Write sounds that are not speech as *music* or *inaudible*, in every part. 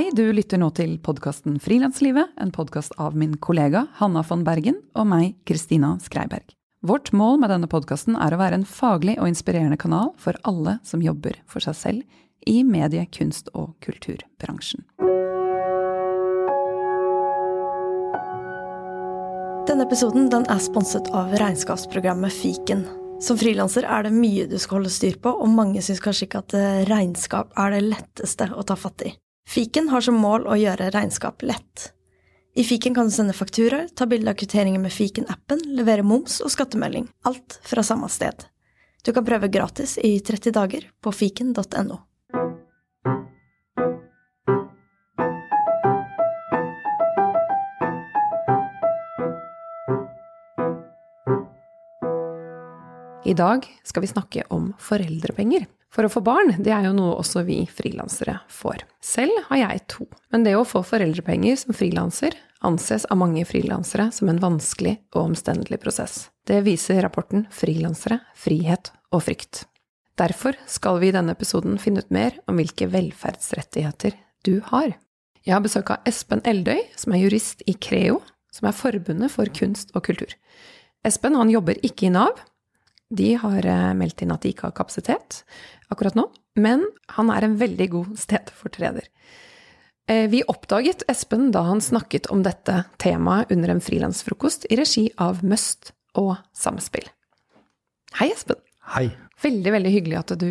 Hei, du lytter nå til podkasten Frilanslivet, en podkast av min kollega Hanna von Bergen og meg, Kristina Skreiberg. Vårt mål med denne podkasten er å være en faglig og inspirerende kanal for alle som jobber for seg selv i medie-, kunst- og kulturbransjen. Denne episoden den er sponset av regnskapsprogrammet Fiken. Som frilanser er det mye du skal holde styr på, og mange syns kanskje ikke at regnskap er det letteste å ta fatt i. Fiken har som mål å gjøre regnskap lett. I fiken kan du sende fakturaer, ta bilde av kvitteringer med fiken-appen, levere moms og skattemelding. Alt fra samme sted. Du kan prøve gratis i 30 dager på fiken.no. I dag skal vi snakke om foreldrepenger. For å få barn, det er jo noe også vi frilansere får. Selv har jeg to. Men det å få foreldrepenger som frilanser anses av mange frilansere som en vanskelig og omstendelig prosess. Det viser rapporten Frilansere, frihet og frykt. Derfor skal vi i denne episoden finne ut mer om hvilke velferdsrettigheter du har. Jeg har besøk av Espen Eldøy, som er jurist i Creo, som er Forbundet for kunst og kultur. Espen han jobber ikke i Nav, de har eh, meldt inn at de ikke har kapasitet akkurat nå, men han er en veldig god stedfortreder. Eh, vi oppdaget Espen da han snakket om dette temaet under en frilansfrokost i regi av Møst og Samspill. Hei, Espen. Hei. Veldig, veldig hyggelig at du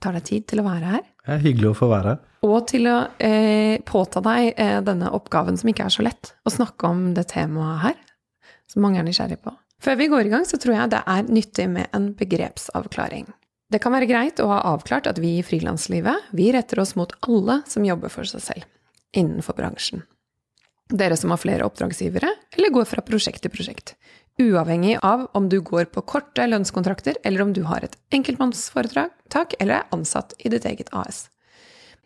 tar deg tid til å være her. Det er hyggelig å få være her. Og til å eh, påta deg eh, denne oppgaven som ikke er så lett, å snakke om det temaet her, som mange er nysgjerrig på. Før vi går i gang, så tror jeg det er nyttig med en begrepsavklaring. Det kan være greit å ha avklart at vi i frilanslivet, vi retter oss mot alle som jobber for seg selv, innenfor bransjen. Dere som har flere oppdragsgivere, eller går fra prosjekt til prosjekt. Uavhengig av om du går på korte lønnskontrakter, eller om du har et enkeltmannsforetak eller er ansatt i ditt eget AS.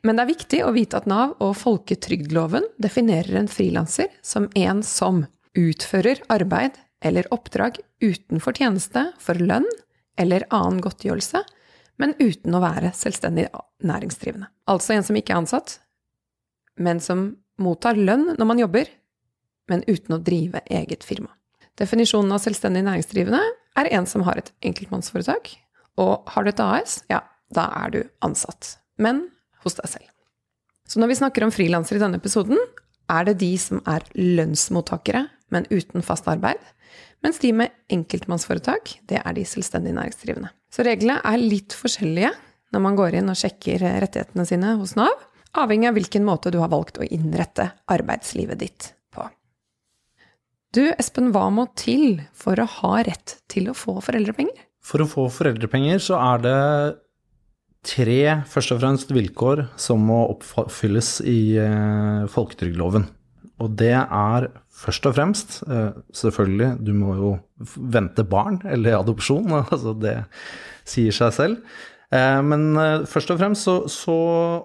Men det er viktig å vite at Nav og folketrygdloven definerer en frilanser som en som utfører arbeid eller oppdrag utenfor tjeneste for lønn eller annen godtgjørelse, men uten å være selvstendig næringsdrivende. Altså en som ikke er ansatt, men som mottar lønn når man jobber, men uten å drive eget firma. Definisjonen av selvstendig næringsdrivende er en som har et enkeltmannsforetak, og har du et AS, ja, da er du ansatt, men hos deg selv. Så når vi snakker om frilansere i denne episoden, er det de som er lønnsmottakere, men uten fast arbeid, mens de med enkeltmannsforetak, det er de selvstendig næringsdrivende. Så reglene er litt forskjellige når man går inn og sjekker rettighetene sine hos Nav, avhengig av hvilken måte du har valgt å innrette arbeidslivet ditt på. Du, Espen, hva må til for å ha rett til å få foreldrepenger? For å få foreldrepenger så er det tre først og fremst vilkår som må oppfylles i eh, folketrygdloven. Og det er først og fremst, eh, selvfølgelig, du må jo vente barn eller adopsjon, *laughs* altså det sier seg selv. Eh, men eh, først og fremst så, så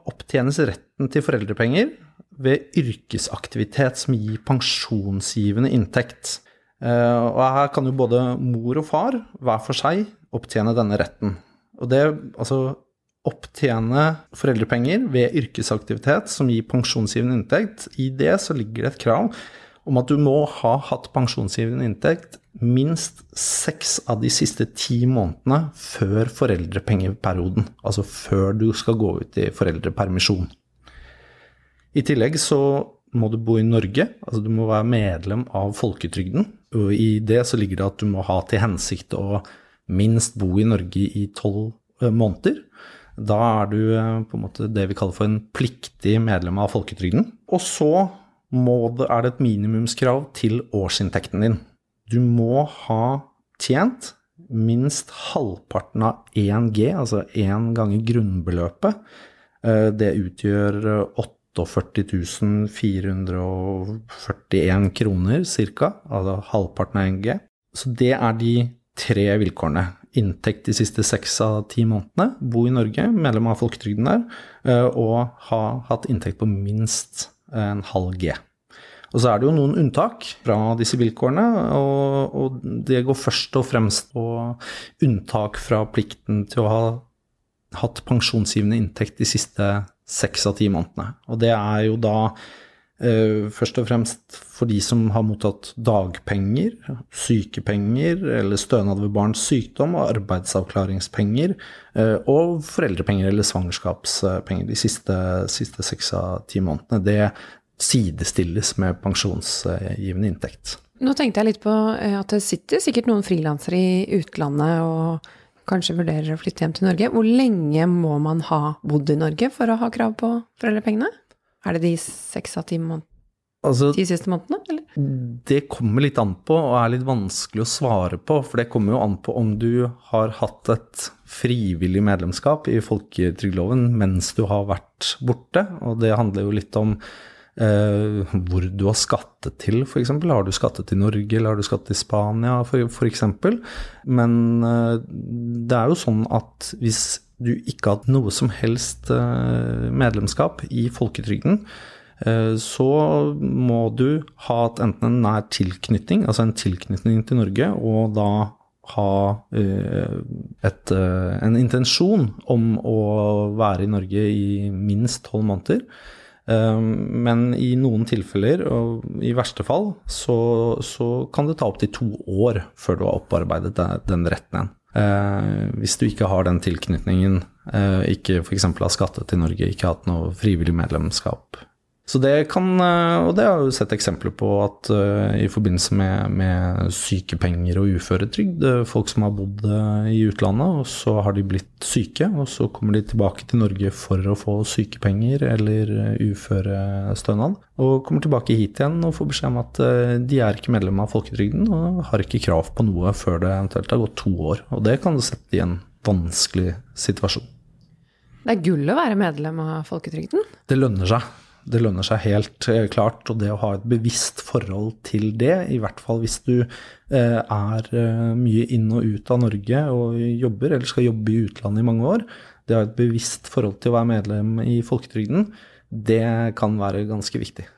opptjenes retten til foreldrepenger ved yrkesaktivitet som gir pensjonsgivende inntekt. Og her kan jo både mor og far hver for seg opptjene denne retten. Og det, altså opptjene foreldrepenger ved yrkesaktivitet som gir pensjonsgivende inntekt. I det så ligger det et krav om at du må ha hatt pensjonsgivende inntekt minst seks av de siste ti månedene før foreldrepengeperioden. Altså før du skal gå ut i foreldrepermisjon. I tillegg så må du bo i Norge, altså du må være medlem av folketrygden. Og i det så ligger det at du må ha til hensikt å minst bo i Norge i tolv eh, måneder. Da er du eh, på en måte det vi kaller for en pliktig medlem av folketrygden. Og så det, er det et minimumskrav til årsinntekten din. Du må ha tjent minst halvparten av 1G, altså én ganger grunnbeløpet. Eh, det utgjør 48 441 kroner ca., altså halvparten av 1G. Så det er de tre vilkårene. Inntekt de siste seks av ti månedene, bo i Norge, medlem av folketrygden der, eh, og ha hatt inntekt på minst en halv G. Og så er det jo noen unntak fra disse vilkårene, og, og, det går først og fremst på unntak fra plikten til å ha hatt pensjonsgivende inntekt de siste seks av ti månedene. Og det er jo da først og fremst for de som har mottatt dagpenger, sykepenger eller stønad ved barns sykdom og arbeidsavklaringspenger eh, og foreldrepenger eller svangerskapspenger de siste, siste seks av ti månedene. Det sidestilles med pensjonsgivende inntekt. Nå tenkte jeg litt på eh, at det sitter sikkert noen frilansere i utlandet og kanskje vurderer å flytte hjem til Norge. Hvor lenge må man ha bodd i Norge for å ha krav på foreldrepengene? Er det de seks av ti, Altså, siste månedene, eller? det kommer litt an på, og er litt vanskelig å svare på. For det kommer jo an på om du har hatt et frivillig medlemskap i folketrygdloven mens du har vært borte. Og det handler jo litt om eh, hvor du har skattet til, f.eks. Har du skattet i Norge, eller har du skattet i Spania, f.eks. Men eh, det er jo sånn at hvis du ikke hatt noe som helst eh, medlemskap i folketrygden, eh, så må du ha hatt enten en nær tilknytning, altså en tilknytning til Norge, og da ha eh, et, en intensjon om å være i Norge i minst tolv måneder. Men i noen tilfeller, og i verste fall, så, så kan det ta opptil to år før du har opparbeidet den retten igjen. Eh, hvis du ikke har den tilknytningen, eh, ikke f.eks. har skattet til Norge, ikke hatt noe frivillig medlemskap. Så det kan, eh, og det har jeg sett eksempler på at eh, i forbindelse med, med sykepenger og uføretrygd, eh, folk som har bodd i utlandet, og så har de blitt syke, og så kommer de tilbake til Norge for å få sykepenger eller uførestønad, og kommer tilbake hit igjen og får beskjed om at de er ikke medlem av folketrygden og har ikke krav på noe før det eventuelt har gått to år. Og det kan sette i en vanskelig situasjon. Det er gull å være medlem av folketrygden. Det lønner seg. Det lønner seg helt eh, klart, og det å ha et bevisst forhold til det, i hvert fall hvis du eh, er eh, mye inn og ut av Norge og jobber, eller skal jobbe i utlandet i mange år, det å ha et bevisst forhold til å være medlem i folketrygden, det kan være ganske viktig.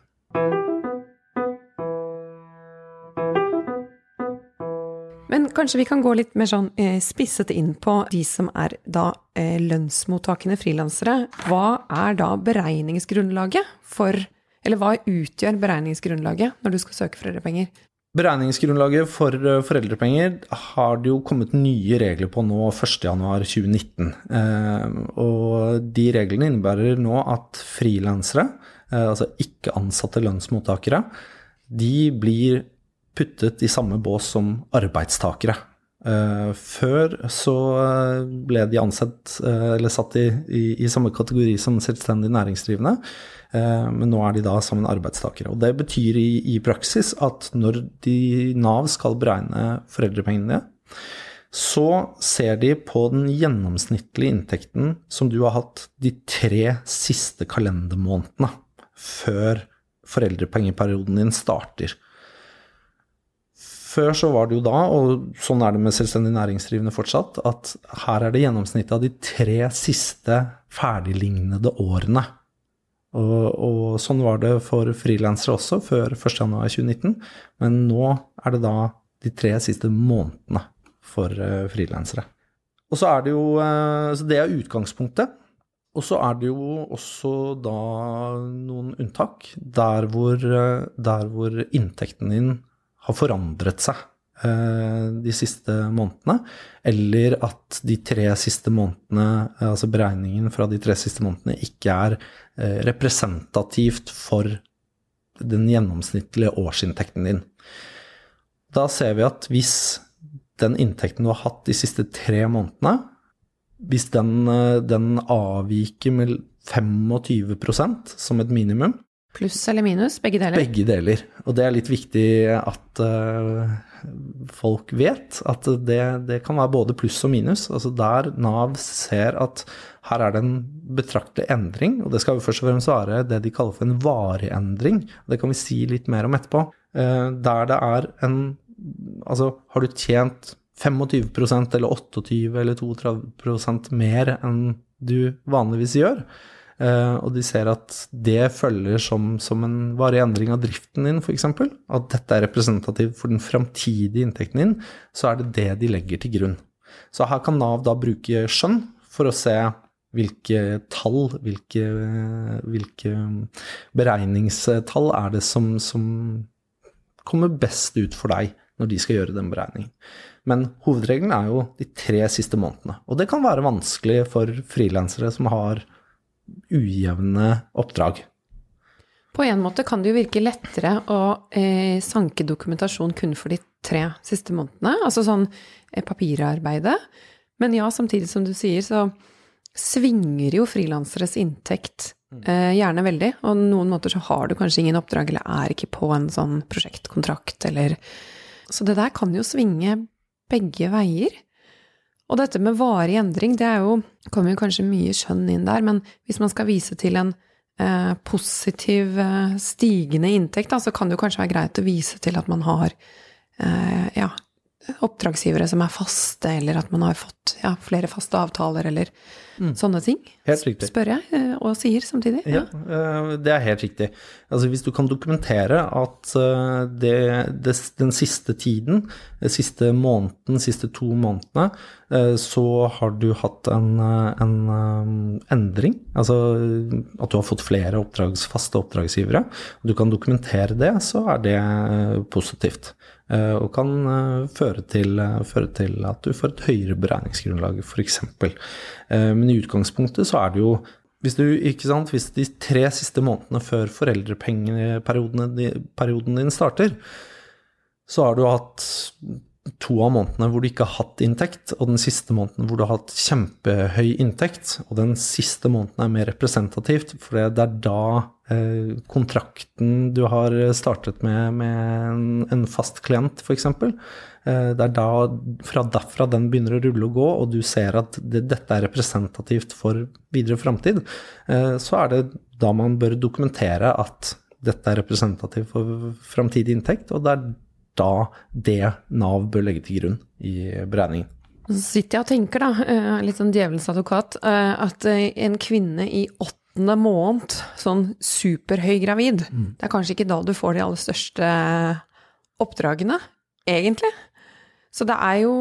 Kanskje vi kan gå litt mer sånn eh, spisset inn på de som er da eh, lønnsmottakende frilansere. Hva er da beregningsgrunnlaget for Eller hva utgjør beregningsgrunnlaget når du skal søke foreldrepenger? Beregningsgrunnlaget for eh, foreldrepenger har det jo kommet nye regler på nå 1.1.2019. Eh, og de reglene innebærer nå at frilansere, altså ikke ansatte lønnsmottakere, de blir puttet i samme bås som arbeidstakere. Eh, før så eh, ble de ansett, eh, eller satt i, i, i samme kategori som selvstendig næringsdrivende, men nå er de da sammen arbeidstakere. Og det betyr i, i praksis at når de, Nav skal beregne foreldrepengene, så ser de på den gjennomsnittlige inntekten som du har hatt de tre siste kalendermånedene før foreldrepengeperioden din starter. Før så var det jo da, og sånn er det med selvstendig næringsdrivende fortsatt, at her er det gjennomsnittet av de tre siste ferdiglignede årene. Og, og sånn var det for frilansere også før 1.1.2019, men nå er det da de tre siste månedene for uh, frilansere. Og så er det jo uh, Så det er utgangspunktet. Og så er det jo også da noen unntak, der hvor, uh, der hvor inntekten din har forandret seg eh, de siste månedene, eller at de tre siste månedene, eh, altså beregningen fra de tre siste månedene, ikke er eh, representativt for den gjennomsnittlige årsinntekten din. Da ser vi at hvis den inntekten du har hatt de siste tre månedene, hvis den, den avviker med 25% som et minimum, Pluss eller minus? Begge deler? begge deler. Og det er litt viktig at uh, folk vet at det, det, kan være både pluss og minus. Altså der Nav ser at her er det en betraktelig endring, og det skal jo først og fremst være det de kaller for en varig endring. Det kan vi si litt mer om etterpå. Uh, der det er en Altså, har du tjent 25% eller 28 eller 32% mer enn du vanligvis gjør, og de ser at det følger som, som en varig endring av driften din, f.eks. At dette er representativt for den framtidige inntekten din, så er det det de legger til grunn. Så her kan Nav da bruke skjønn for å se hvilke tall, hvilke, hvilke beregningstall er det som, som kommer best ut for deg når de skal gjøre den beregningen. Men hovedregelen er jo de tre siste månedene. Og det kan være vanskelig for frilansere som har ujevne oppdrag. På en måte kan det jo virke lettere å eh, sanke dokumentasjon kun for de tre siste månedene, altså sånn eh, papirarbeidet. Men ja, samtidig som du sier, så svinger jo frilanseres inntekt eh, gjerne veldig. Og noen måter så har du kanskje ingen oppdrag, eller er ikke på en sånn prosjektkontrakt, eller Så det der kan jo svinge begge veier. Og dette med varig endring, det er jo kommer jo kanskje mye skjønn inn der, men hvis man skal vise til en eh, positiv, eh, stigende inntekt, da, så kan det jo kanskje være greit å vise til at man har eh, ja, oppdragsgivere som er faste, eller at man har fått ja, flere faste avtaler, eller mm. sånne ting. Spør jeg, eh, og sier samtidig. Ja, ja det er helt riktig. Altså hvis du kan dokumentere at eh, det, det, den siste tiden, den siste måneden, de siste to månedene, eh, så har du hatt en, en endring. Altså at du har fått flere oppdrags, faste oppdragsgivere. Du kan dokumentere det, så er det positivt. Eh, og kan eh, føre til, eh, føre til, at du får et høyere beregningsgrunnlag, f.eks. Men i utgangspunktet så er det jo hvis, du, hvis de tre siste månedene før foreldrepengeperioden din starter, så har du hatt to av månedene hvor du ikke har hatt inntekt, og den siste måneden hvor du har hatt kjempehøy inntekt. Og den siste måneden er mer representativt, for det er da eh, kontrakten du har startet med med en, fast klient, f.eks. Eh, det er da fra derfra den begynner å rulle og gå, og du ser at det, dette er representativt for videre framtid, eh, så er det da man bør dokumentere at dette er representativt for framtidig inntekt, og det er da det Nav bør legge til grunn i beregningen. Så sitter jeg og tenker, da, eh, litt sånn djevelens advokat, at en kvinne i åttende måned, sånn superhøy gravid, mm. det er kanskje ikke da du får de aller største oppdragene, egentlig. Så det er jo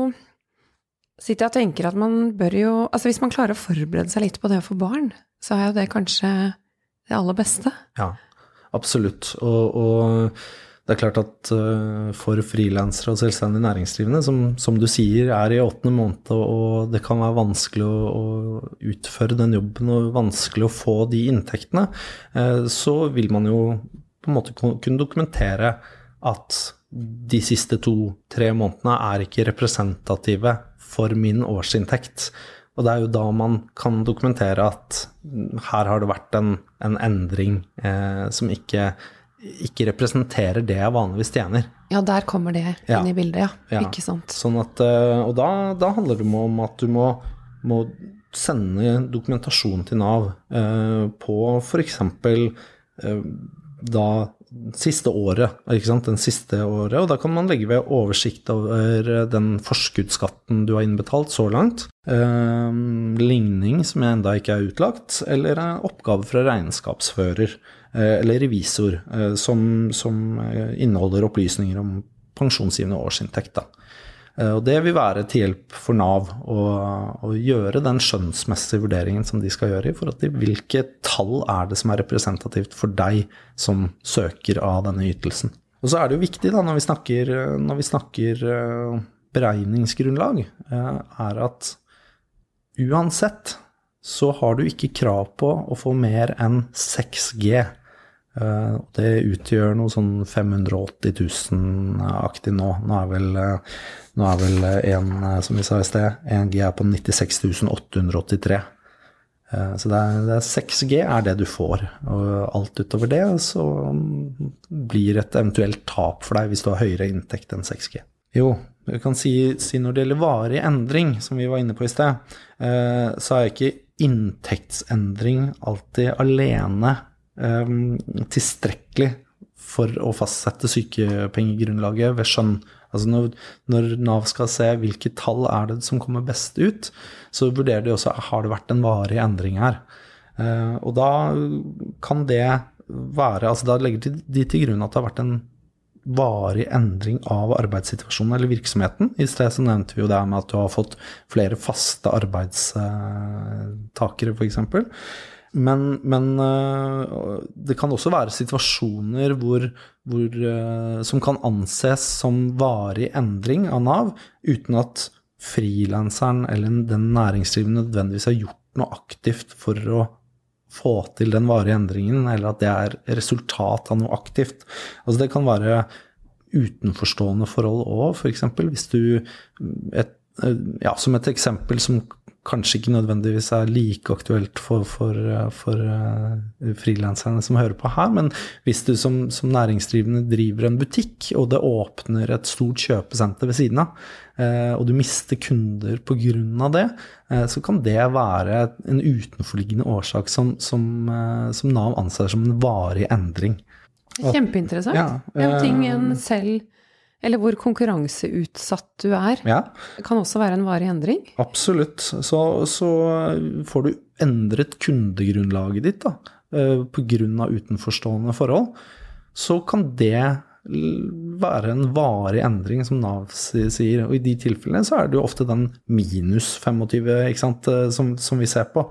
Sitter jeg og tenker at man bør jo Altså hvis man klarer å forberede seg litt på det å få barn, så er jo det kanskje det aller beste. Ja, absolutt. og, og det er klart at uh, for frilansere og selvstendig næringsdrivende, som, som, du sier er i åttende måned, og det kan være vanskelig å, å, utføre den jobben og vanskelig å få de inntektene, uh, så vil man jo på en måte kunne dokumentere at de siste to-tre månedene er ikke representative for min årsinntekt. Og det er jo da man kan dokumentere at her har det vært en, en endring eh, som ikke ikke representerer det jeg vanligvis tjener. Ja, der kommer det inn ja. i bildet, ja. ja. Ikke sant. Sånn at, eh, og da, da, handler det om at du må, må sende dokumentasjon til Nav eh, på f.eks. Eh, da siste året, ikke sant, den siste året, og da kan man legge ved oversikt over den forskuddsskatten du har innbetalt så langt, eh, ligning som enda ikke er utlagt, eller en oppgave fra regnskapsfører. Eh, eller revisor, eh, som, som eh, inneholder opplysninger om pensjonsgivende årsinntekt. Da. Og det vil være til hjelp for Nav å, å, gjøre den skjønnsmessige vurderingen som de skal gjøre i forhold til hvilke tall er det som er representativt for deg som søker av denne ytelsen. Og så er det jo viktig da, når vi snakker, når vi snakker beregningsgrunnlag, er at uansett så har du ikke krav på å få mer enn 6G Eh, det utgjør noe sånn 580 000-aktig nå. Nå er vel, eh, nå er vel en, eh, som vi sa i sted, 1G er på 96 883. Så det er, det er 6G er det du får. Og alt utover det så blir et eventuelt tap for deg hvis du har høyere inntekt enn 6G. Jo, vi kan si, si når det gjelder varig endring, som vi var inne på i sted, så er ikke inntektsendring alltid alene tilstrekkelig for å fastsette sykepengegrunnlaget ved skjønn. Altså når, når, Nav skal se hvilke tall er det som kommer best ut, så vurderer de også har det vært en varig endring her. Uh, og da kan det være altså Da legger de til grunn at det har vært en varig endring av arbeidssituasjonen eller virksomheten. I sted så nevnte vi jo det med at du har fått flere faste arbeidstakere, f.eks. Men, men øh, det kan også være situasjoner hvor, hvor, øh, som kan anses som varig endring av Nav, uten at frilanseren eller den næringsdrivende nødvendigvis har gjort noe aktivt for å få til den varige endringen, eller at det er resultat av noe aktivt. Altså det kan være utenforstående forhold òg, f.eks. Hvis du et, ja, Som et eksempel som kanskje ikke nødvendigvis er like aktuelt for, for, for uh, frilanserne som hører på her, men hvis du som, som, næringsdrivende driver en butikk, og det åpner et stort kjøpesenter ved siden av, og du mister kunder pga. det, så kan det være en utenforliggende årsak som, som, som Nav anser som en varig endring. Kjempeinteressant. Ja, ja, ting en selv eller hvor konkurranseutsatt du er, ja. kan også være en varig endring? Absolutt. Så, så får du endret kundegrunnlaget ditt da, eh, pga. utenforstående forhold. Så kan det være en varig endring, som Nav sier. Og i de tilfellene så er det jo ofte den minus 25 sant, eh, som, som vi ser på.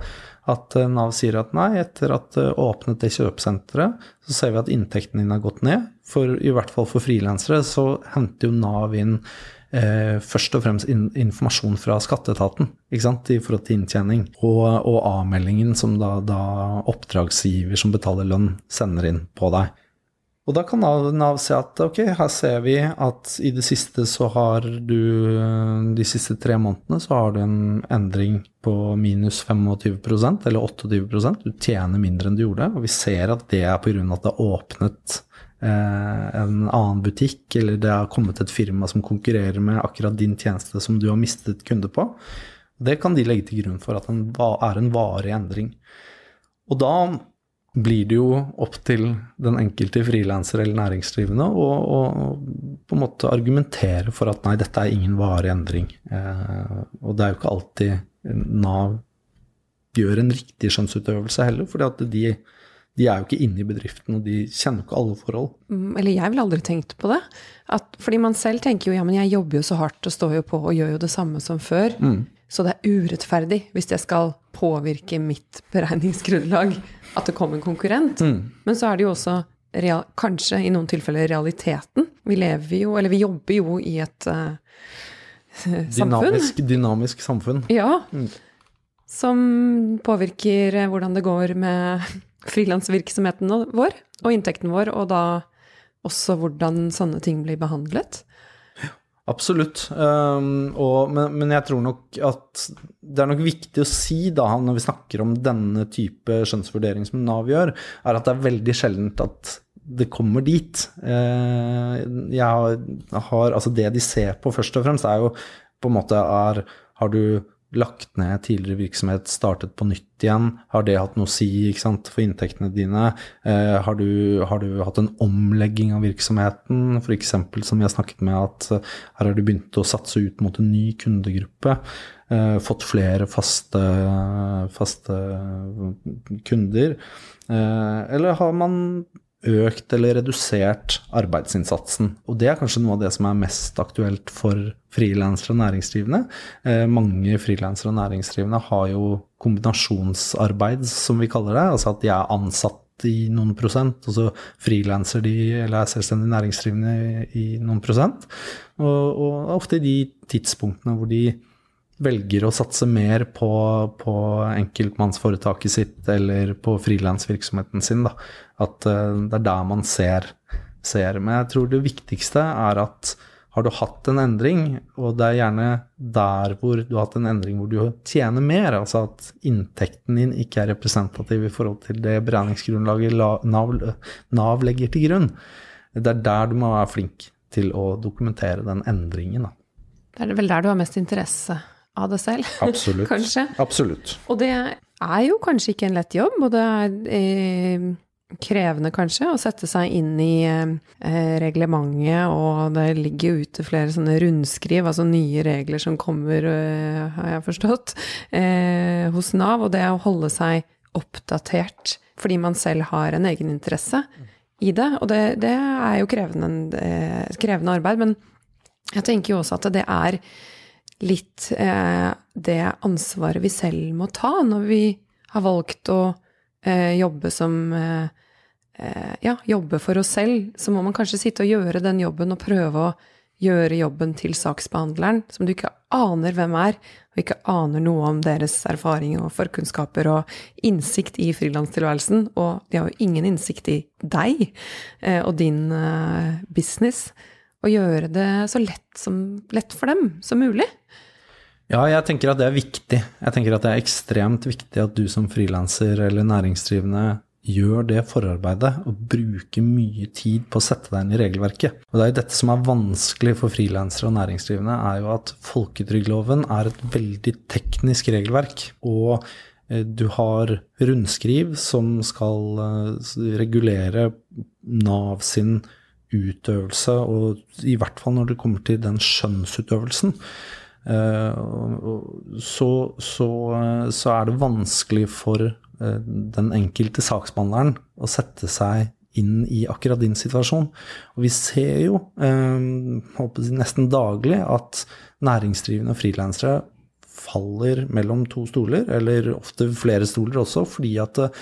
At eh, Nav sier at nei, etter at det åpnet det kjøpesenteret, så ser vi at inntekten din har gått ned. For i hvert fall for frilansere så henter jo Nav inn eh, først og fremst in informasjon fra skatteetaten i forhold til inntjening. Og, og avmeldingen som da, da oppdragsgiver som betaler lønn, sender inn på deg. Og da kan Nav, Nav se at ok, her ser vi at i det siste så har du De siste tre månedene så har du en endring på minus 25% eller 28% Du tjener mindre enn du gjorde, og vi ser at det er pga. at det er åpnet eh, en annen butikk, eller det har kommet et firma som konkurrerer med akkurat din tjeneste som du har mistet kunde på. Det kan de legge til grunn for at det er en varig endring. Og da blir det jo opp til den enkelte frilanser eller næringsdrivende å, på en måte argumentere for at nei, dette er ingen varig endring. Eh, og det er jo ikke alltid Nav gjør en riktig skjønnsutøvelse heller, for de, de, er jo ikke inne i bedriften, og de kjenner jo ikke alle forhold. Mm, eller jeg ville aldri tenkt på det. At, fordi man selv tenker jo ja, men jeg jobber jo så hardt og står jo på og gjør jo det samme som før. Mm. Så det er urettferdig hvis jeg skal påvirke mitt beregningsgrunnlag at det kom en konkurrent. Mm. Men så er det jo også real, kanskje i noen tilfeller realiteten. Vi lever jo, eller vi jobber jo i et uh, samfunn. Dynamisk, dynamisk samfunn. Ja. Mm. Som påvirker hvordan det går med *laughs* frilansvirksomheten vår og inntekten vår, og da også hvordan sånne ting blir behandlet. Absolutt. Um, og, men, men, jeg tror nok at det er nok viktig å si, da, når vi snakker om denne type skjønnsvurdering som Nav gjør, er at det er veldig sjeldent at det kommer dit. Uh, jeg har, altså det de ser på først og fremst, er jo på en måte er Har du lagt ned tidligere virksomhet, startet på nytt igjen? Har det hatt noe å si for inntektene dine? Eh, har, du, har, du, hatt en omlegging av virksomheten? F.eks. som vi har snakket med, at eh, her har du begynt å satse ut mot en ny kundegruppe. Eh, fått flere faste, faste kunder. Eh, eller har man økt eller redusert arbeidsinnsatsen. Og det er kanskje noe av det som er mest aktuelt for frilansere og næringsdrivende. Eh, mange frilansere og næringsdrivende har jo kombinasjonsarbeid, som vi kaller det. Altså at de er ansatt i noen prosent, og så frilanser de eller er selvstendig næringsdrivende i, noen prosent. Og, og ofte i de tidspunktene hvor de velger å satse mer på, på enkeltmannsforetaket sitt eller på frilansvirksomheten sin. Da. At uh, det er der man ser, ser. Men jeg tror det viktigste er at har du hatt en endring, og det er gjerne der hvor du har hatt en endring hvor du tjener mer, altså at inntekten din ikke er representativ i forhold til det beregningsgrunnlaget Nav, Nav legger til grunn, det er der du må være flink til å dokumentere den endringen. Da. Det er vel der du har mest interesse av det selv. *laughs* Absolutt. kanskje. Absolutt. Og det er jo kanskje ikke en lett jobb, og det er eh, krevende kanskje å sette seg inn i eh, reglementet, og det ligger jo ute flere sånne rundskriv, altså nye regler som kommer, eh, har jeg forstått, eh, hos Nav, og det å holde seg oppdatert fordi man selv har en egeninteresse i det. Og det, det er jo krevende, eh, krevende, arbeid. Men jeg tenker jo også at det er litt eh, det ansvaret vi selv må ta når vi har valgt å eh, jobbe som eh, eh, Ja, jobbe for oss selv. Så må man kanskje sitte og gjøre den jobben og prøve å gjøre jobben til saksbehandleren, som du ikke aner hvem er, og ikke aner noe om deres erfaring og forkunnskaper og innsikt i frilanstilværelsen. Og de har jo ingen innsikt i deg eh, og din eh, business. Og gjøre det så lett, som, lett for dem som mulig. Ja, jeg tenker at det er viktig. Jeg tenker at det er ekstremt viktig at du som frilanser eller næringsdrivende gjør det forarbeidet og bruker mye tid på å sette deg inn i regelverket. Og det er jo dette som er vanskelig for frilansere og næringsdrivende, er jo at folketrygdloven er et veldig teknisk regelverk. Og eh, du har rundskriv som skal eh, regulere Nav sin utøvelse, og i hvert fall når det kommer til den skjønnsutøvelsen. Eh, så, så, så er det vanskelig for Eh, den enkelte saksbehandleren å sette seg inn i akkurat din situasjon. Og vi ser jo eh, nesten daglig at næringsdrivende frilansere faller mellom to stoler, eller ofte flere stoler også, fordi at eh,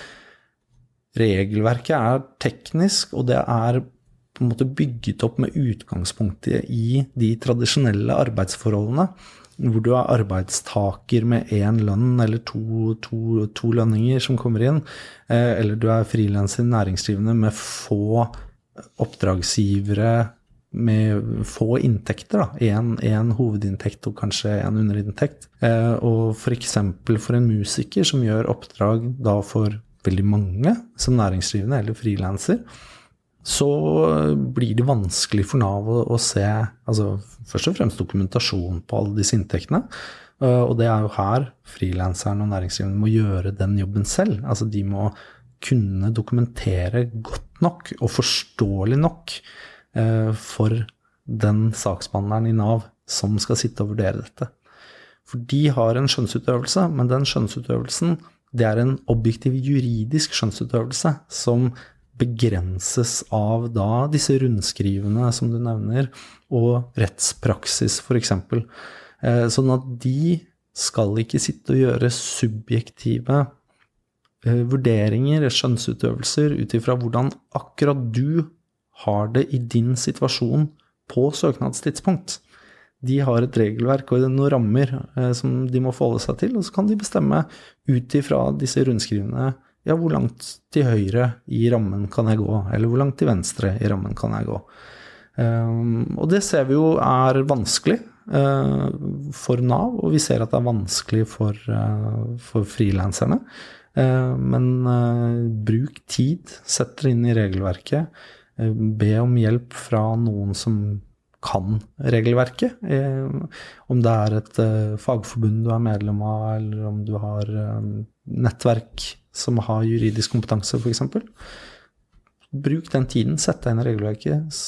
regelverket er teknisk, og det er på en måte bygget opp med utgangspunkt i de tradisjonelle arbeidsforholdene hvor du er arbeidstaker med én lønn eller to, to, to, lønninger som kommer inn, eh, eller du er frilanser næringsdrivende med få oppdragsgivere med få inntekter. Én hovedinntekt og kanskje en underinntekt. Eh, og f.eks. For, for en musiker som gjør oppdrag da for veldig mange som næringsdrivende eller frilanser, så blir det vanskelig for Nav å, å, se altså først og fremst dokumentasjon på alle disse inntektene. Uh, og det er jo her frilanseren og næringsdrivende må gjøre den jobben selv. Altså de må kunne dokumentere godt nok og forståelig nok uh, for den saksbehandleren i Nav som skal sitte og vurdere dette. For de har en skjønnsutøvelse, men den skjønnsutøvelsen det er en objektiv juridisk skjønnsutøvelse som begrenses av da disse rundskrivene som du nevner, og rettspraksis f.eks. Eh, sånn at de skal ikke sitte og gjøre subjektive eh, vurderinger, skjønnsutøvelser, ut ifra hvordan akkurat du har det i din situasjon på søknadstidspunkt. De har et regelverk og noen rammer eh, som de må forholde seg til, og så kan de bestemme ut ifra disse rundskrivene ja, hvor langt til høyre i rammen kan jeg gå, eller hvor langt til venstre i rammen kan jeg gå. Um, og det ser vi jo er vanskelig uh, for Nav, og vi ser at det er vanskelig for, uh, for frilanserne. Uh, men bruk tid, sett dere inn i regelverket. be om hjelp fra noen som kan regelverket. om det er et fagforbund du er medlem av, eller om du har nettverk som har juridisk kompetanse, f.eks. Bruk den tiden, sett deg inn i regelverket.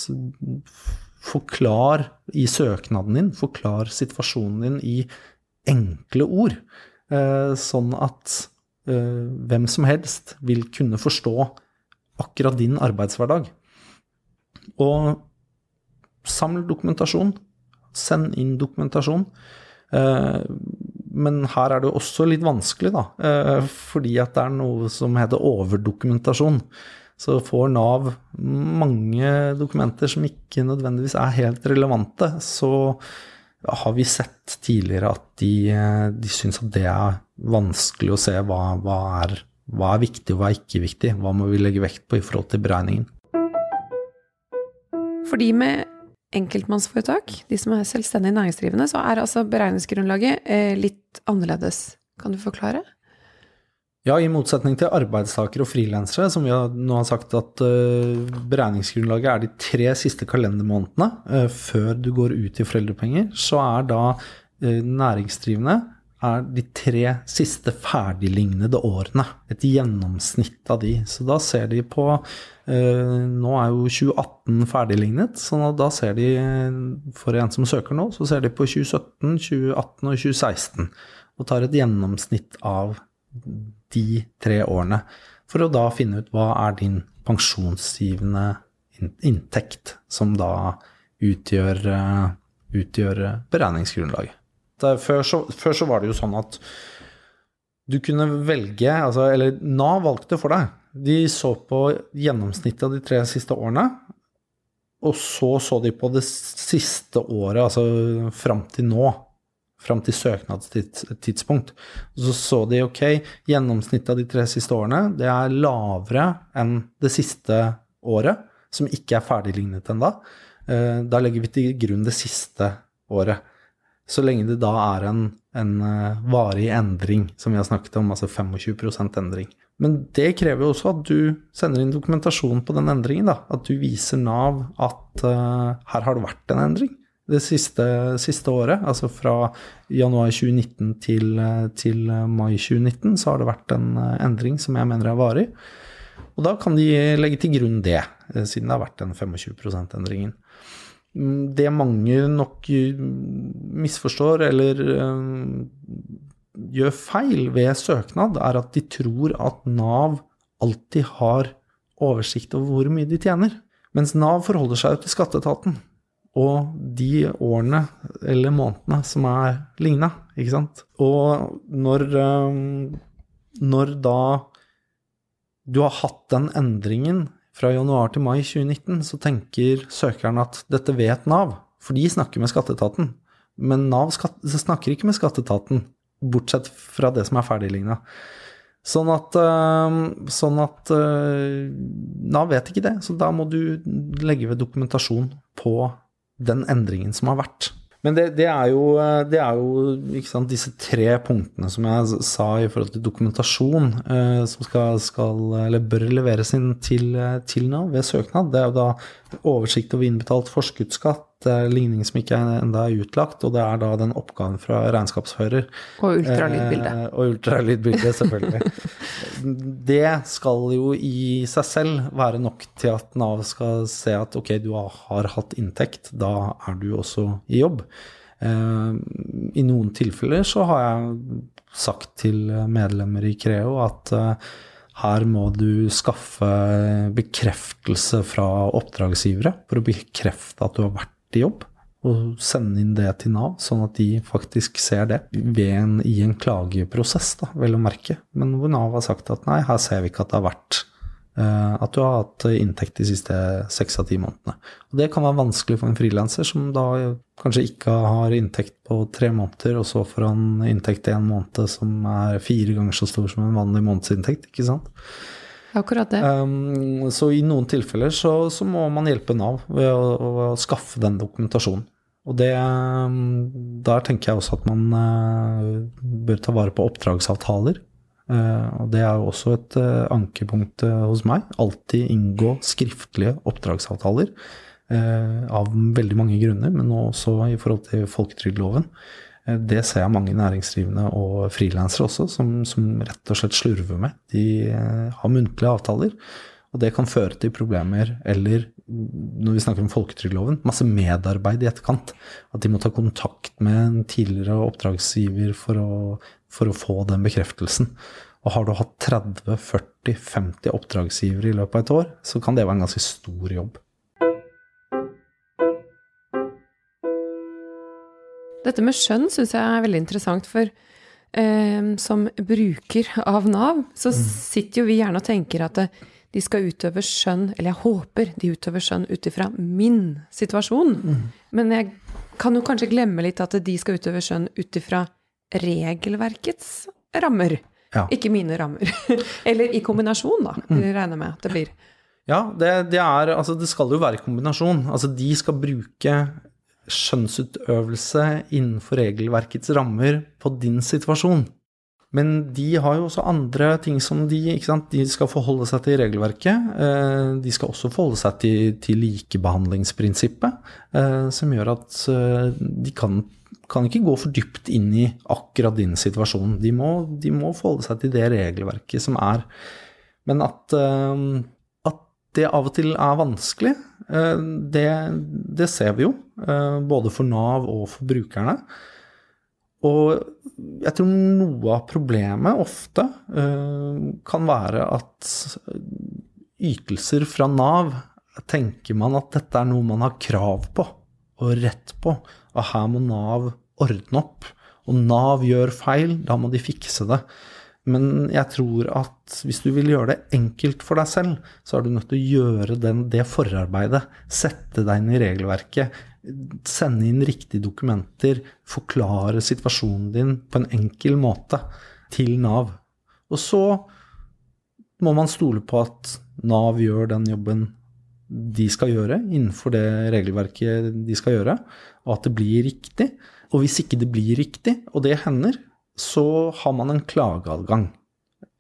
Forklar i søknaden din, forklar situasjonen din i enkle ord. Eh, sånn at eh, hvem som helst vil kunne forstå akkurat din arbeidshverdag. Og samle dokumentasjon. Send inn dokumentasjon. Eh, men her er det også litt vanskelig, da. Eh, fordi at det er noe som heter overdokumentasjon. Så får Nav mange dokumenter som ikke nødvendigvis er helt relevante. Så har vi sett tidligere at de, de syns at det er vanskelig å se hva, hva, er, hva er viktig og hva er ikke viktig. Hva må vi legge vekt på i forhold til beregningen. For de med enkeltmannsforetak, de som er selvstendig næringsdrivende, så er altså beregningsgrunnlaget eh, litt annerledes. Kan du forklare? Ja, i motsetning til arbeidstakere og frilansere, som vi nå har sagt at uh, beregningsgrunnlaget er de tre siste kalendermånedene uh, før du går ut i foreldrepenger, så er da næringsdrivende er de tre siste ferdiglignede årene. Et gjennomsnitt av de. Så da ser de på eh, Nå er jo 2018 ferdiglignet, så da ser de, for en som søker nå, så ser de på 2017, 2018 og 2016. Og tar et gjennomsnitt av de tre årene. For å da finne ut hva er din pensjonsgivende inntekt, som da utgjør, utgjør beregningsgrunnlaget. Før så, før så, var det jo sånn at du kunne velge, altså, eller Nav valgte for deg. De så på gjennomsnittet av de tre siste årene, og så så de på det siste året, altså fram til nå. Fram til søknadstidspunkt. Så så de ok, gjennomsnittet av de tre siste årene det er lavere enn det siste året, som ikke er ferdiglignet ennå. Eh, da legger vi til grunn det siste året. Så lenge det da er en, en eh, varig endring, som vi har snakket om, altså 25 endring. Men det krever jo også at du sender inn dokumentasjon på den endringen. Da. At du viser Nav at uh, her har det vært en endring det siste, siste, året. Altså fra januar 2019 til, til, mai 2019 så har det vært en endring som jeg mener er varig. Og da kan de legge til grunn det, siden det har vært den 25 %-endringen. Mm, det mange nok misforstår eller gjør feil ved søknad, er at de tror at Nav alltid har oversikt over hvor mye de tjener. Mens Nav forholder seg til skatteetaten og de årene eller månedene som er ligna. Og når, eh, når da du har hatt den endringen fra januar til mai 2019, så tenker søkeren at dette vet Nav, for de snakker med skatteetaten. Men Nav snakker ikke med skatteetaten bortsett fra det som er ferdigligna. Sånn at, eh, sånn at eh, Nav vet ikke det, så da må du legge ved dokumentasjon på den endringen som har vært. Men det, det, er jo, eh, det er jo sant, disse tre punktene som jeg sa i forhold til dokumentasjon, eh, som skal, skal, eller bør leveres inn til, til Nav ved søknad. Det er jo da oversikt over innbetalt forskuddsskatt, det er ligning som ikke enda er utlagt, og det er da den oppgaven fra regnskapsfører. Og ultralydbildet. Eh, og ultralydbildet, selvfølgelig. *laughs* det skal jo i seg selv være nok til at Nav skal se at ok, du har hatt inntekt, da er du også i jobb. Eh, I noen tilfeller så har jeg sagt til medlemmer i Creo at eh, her må du skaffe bekreftelse fra oppdragsgivere for å bekrefte at du har vært i jobb, og sende inn det til Nav, sånn at de faktisk ser det en, i en klageprosess, da, vel å merke. Men hvor Nav har sagt at nei, her ser vi ikke at det har vært uh, at du har hatt inntekt de siste seks av ti månedene. Og det kan være vanskelig for en frilanser som da kanskje ikke har inntekt på tre måneder, og så får han inntekt i en måned som er fire ganger så stor som en vanlig månedsinntekt, ikke sant. Akkurat det. Um, så i noen tilfeller så, så, må man hjelpe Nav ved å, å, skaffe den dokumentasjonen. Og det, um, der tenker jeg også at man uh, bør ta vare på oppdragsavtaler. Uh, og det er jo også et uh, ankepunkt hos meg. Alltid inngå skriftlige oppdragsavtaler. av veldig mange grunner, men også i forhold til folketrygdloven. Eh, det ser jeg mange næringsdrivende og frilansere også, som, som, rett og slett slurver med. De eh, har muntlige avtaler, og det kan føre til problemer, eller når vi snakker om folketrygdloven, masse medarbeid i etterkant. At de må ta kontakt med en tidligere oppdragsgiver for å, for å få den bekreftelsen. Og har du hatt 30-40-50 oppdragsgivere i løpet av et år, så kan det være en ganske stor jobb. Dette med skjønn syns jeg er veldig interessant, for eh, som bruker av Nav, så mm. sitter jo vi gjerne og tenker at eh, de skal utøve skjønn, eller jeg håper de utøver skjønn ut ifra min situasjon. Mm. Men jeg kan jo kanskje glemme litt at de skal utøve skjønn ut ifra regelverkets rammer. Ja. Ikke mine rammer. *laughs* eller i kombinasjon, da, mm. regner med at det blir. Ja, det, det, er Altså, det skal jo være kombinasjon. Altså, de skal bruke skjønnsutøvelse innenfor regelverkets rammer på din situasjon. Men de har jo også andre ting som de? De skal forholde seg til regelverket. Eh, de skal også forholde seg til, til likebehandlingsprinsippet, eh, som gjør at eh, de kan, kan, ikke gå for dypt inn i akkurat din situasjon. De må, de må forholde seg til det regelverket som er. Men at det av og til er vanskelig, det, det, ser vi jo. Eh, både for Nav og for brukerne. Og jeg tror noe av problemet ofte eh, kan være at ytelser fra Nav tenker man at dette er noe man har krav på og rett på, og her må Nav ordne opp. Og Nav gjør feil, da må de fikse det. Men jeg tror at hvis du vil gjøre det enkelt for deg selv, så er du nødt til å gjøre den, det forarbeidet. Sette deg inn i regelverket. Sende inn riktige dokumenter. Forklare situasjonen din på en enkel måte til Nav. Og så må man stole på at Nav gjør den jobben de skal gjøre innenfor det regelverket de skal gjøre, og at det blir riktig. Og hvis ikke det blir riktig, og det hender, så har man en klageadgang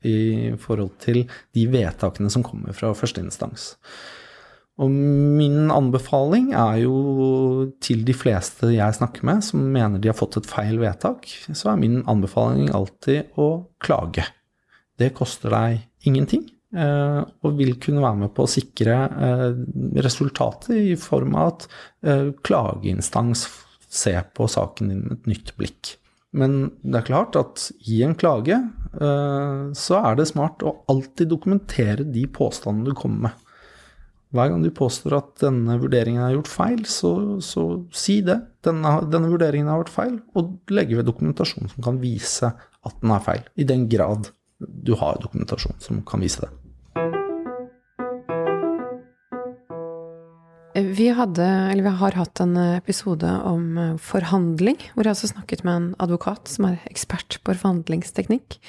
i forhold til de vedtakene som kommer fra førsteinstans. Og min anbefaling er jo til de fleste jeg snakker med som mener de har fått et feil vedtak, så er min anbefaling alltid å klage. Det koster deg ingenting. Eh, og vil kunne være med på å sikre eh, resultatet i form av at eh, klageinstans ser på saken din med et nytt blikk. Men det er klart at i en klage så er det smart å alltid dokumentere de påstandene du kommer med. Hver gang du påstår at denne vurderingen er gjort feil, så, så si det. Denne, denne, vurderingen har vært feil, og legge ved dokumentasjon som kan vise at den er feil. I den grad du har dokumentasjon som kan vise det. Vi, hadde, vi har hatt en episode om eh, forhandling, hvor jeg også snakket med en advokat som er ekspert på forhandlingsteknikk.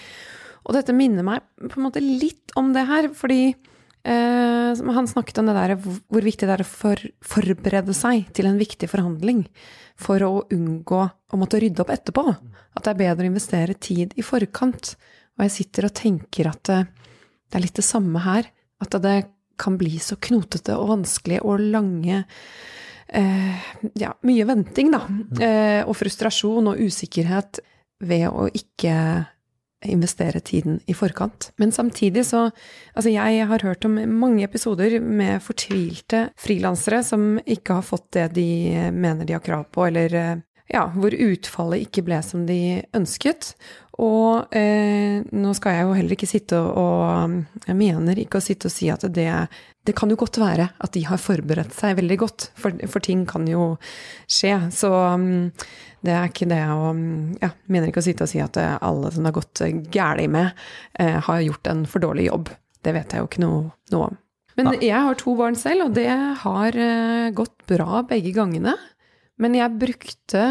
Og dette minner meg på en måte litt om det her, fordi eh, han snakket om det der hvor viktig det er å for, forberede seg til en viktig forhandling for å unngå å måtte rydde opp etterpå. At det er bedre å investere tid i forkant. Og jeg sitter og tenker at det, det er litt det samme her. At det kan bli så knotete og vanskelig og lange eh, Ja, mye venting, da. Eh, og frustrasjon og usikkerhet ved å ikke investere tiden i forkant. Men samtidig så Altså, jeg har hørt om mange episoder med fortvilte frilansere som ikke har fått det de mener de har krav på, eller eh, ja, hvor utfallet ikke ble som de ønsket. Og eh, nå skal jeg jo heller ikke sitte og, og Jeg mener ikke å sitte og si at det Det kan jo godt være at de har forberedt seg veldig godt, for, for ting kan jo skje. Så um, det er ikke det å Ja, mener ikke å sitte og si at alle som det har gått galt med, eh, har gjort en for dårlig jobb. Det vet jeg jo ikke noe, noe om. Men jeg har to barn selv, og det har eh, gått bra begge gangene. Men jeg brukte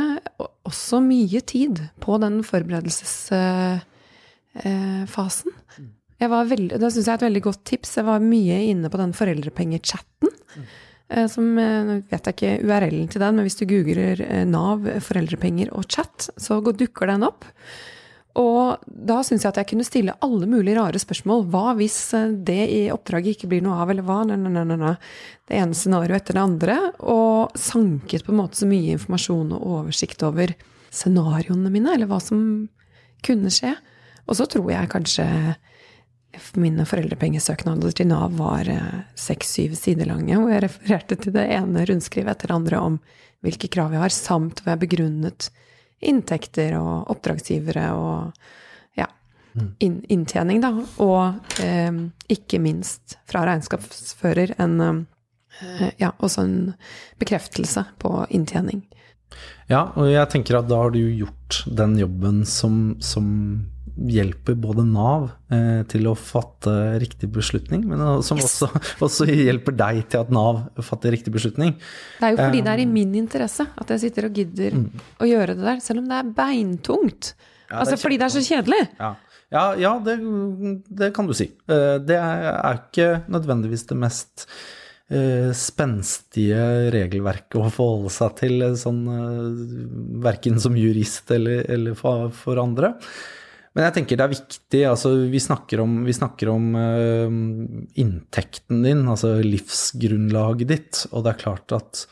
også mye tid på den forberedelsesfasen. Jeg var veldig, det syns jeg er et veldig godt tips. Jeg var mye inne på den foreldrepengechatten. Som vet jeg ikke URL-en til den, men hvis du googler Nav foreldrepenger og chat, så dukker den opp. Og da syns jeg at jeg kunne stille alle mulige rare spørsmål. Hva hvis eh, det i oppdraget ikke blir noe av, eller hva? Nei, nei, nei, nei. Det ene scenarioet etter det andre. Og sanket på en måte så mye informasjon og oversikt over scenarioene mine, eller hva som kunne skje. Og så tror jeg kanskje mine foreldrepengesøknader til Nav var eh, seks-syv sider lange, hvor jeg refererte til det ene rundskrivet etter det andre om hvilke krav jeg har, samt hvor jeg begrunnet inntekter og oppdragsgivere og ja, mm. inn, inntjening, da. Og eh, ikke minst fra regnskapsfører en eh, ja, også en bekreftelse på inntjening. Ja, og jeg tenker at da har du gjort den jobben som, som hjelper både Nav eh, til å fatte riktig beslutning, men som yes. også, også, hjelper deg til at Nav fatter riktig beslutning. Det er jo fordi eh, det er i min interesse at jeg sitter og gidder mm. å gjøre det der, selv om det er beintungt. Ja, altså er fordi det er så kjedelig. Ja, ja, ja det, det, kan du si. Eh, det er ikke nødvendigvis det mest uh, spenstige regelverket å forholde seg til, sånn, uh, verken som jurist eller, eller for, for andre. Men jeg tenker det er viktig. altså Vi snakker om, vi snakker om uh, inntekten din, altså livsgrunnlaget ditt. Og det er klart at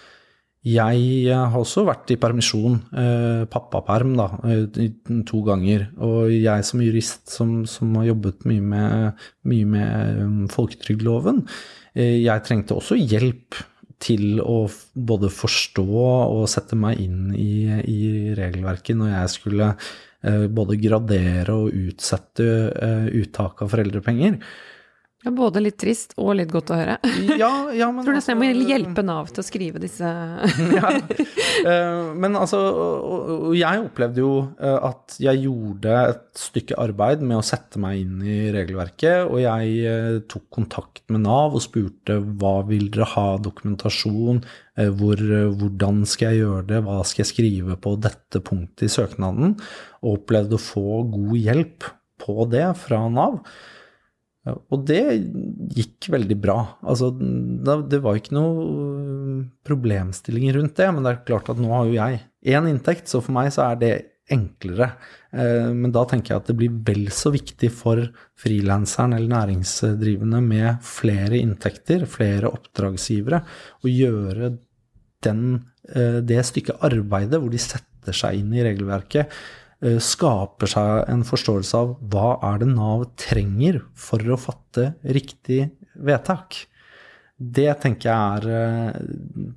jeg har også vært i permisjon, uh, pappaperm, da, uh, to ganger. Og jeg som jurist som, som har jobbet mye med, mye med um, folketrygdloven, jeg trengte også hjelp til å både forstå og sette meg inn i, i regelverket når jeg skulle Eh, både gradere og utsette eh, uttak av foreldrepenger. Ja, både litt trist og litt godt å høre. Ja, ja, men *laughs* tror nesten jeg må altså- hjelpe Nav til å skrive disse *laughs* ja. Eh, Men altså, jeg opplevde jo eh, at jeg gjorde et stykke arbeid med å sette meg inn i regelverket, og jeg eh, tok kontakt med Nav og spurte hva vil dere ha dokumentasjon, hvor, hvordan skal jeg gjøre det, hva skal jeg skrive på dette punktet i søknaden, og opplevde å få god hjelp på det fra Nav. Og det gikk veldig bra. Altså, det var ikke noe problemstillinger rundt det, men det er klart at nå har jo jeg én inntekt, så for meg så er det enklere. Eh, Men da tenker jeg at det blir vel så viktig for frilanseren eller næringsdrivende med flere inntekter, flere oppdragsgivere, å gjøre den, eh, det stykket arbeidet hvor de setter seg inn i regelverket, skaper seg en forståelse av hva er det Nav trenger for å fatte riktig vedtak. Det tenker jeg er eh,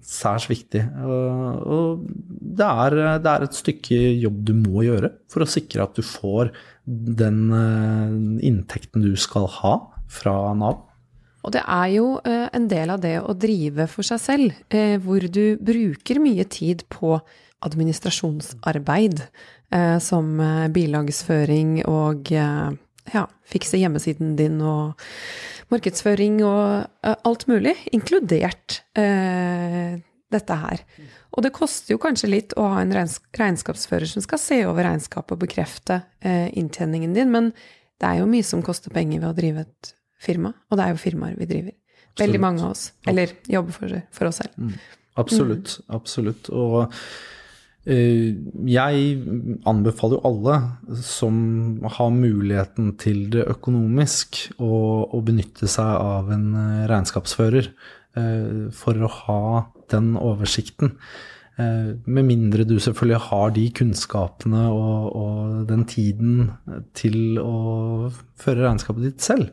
særs viktig. Og det, er, det er et stykke jobb du må gjøre for å sikre at du får den eh, inntekten du skal ha fra Nav. Og det er jo eh, en del av det å drive for seg selv, eh, hvor du bruker mye tid på administrasjonsarbeid, eh, som bilagsføring og ja, fikse hjemmesiden din og markedsføring og alt mulig, inkludert dette her. Og det koster jo kanskje litt å ha en regnskapsfører som skal se over regnskapet og bekrefte inntjeningen din, men det er jo mye som koster penger ved å drive et firma, og det er jo firmaer vi driver. Veldig mange av oss. Eller jobber for, for oss selv. Absolutt. Absolutt. Og eh, jeg anbefaler jo alle som har muligheten til det økonomisk, å, benytte seg av en eh, regnskapsfører eh, for å ha den oversikten. Med mindre du selvfølgelig har de kunnskapene og, og den tiden til å føre regnskapet ditt selv.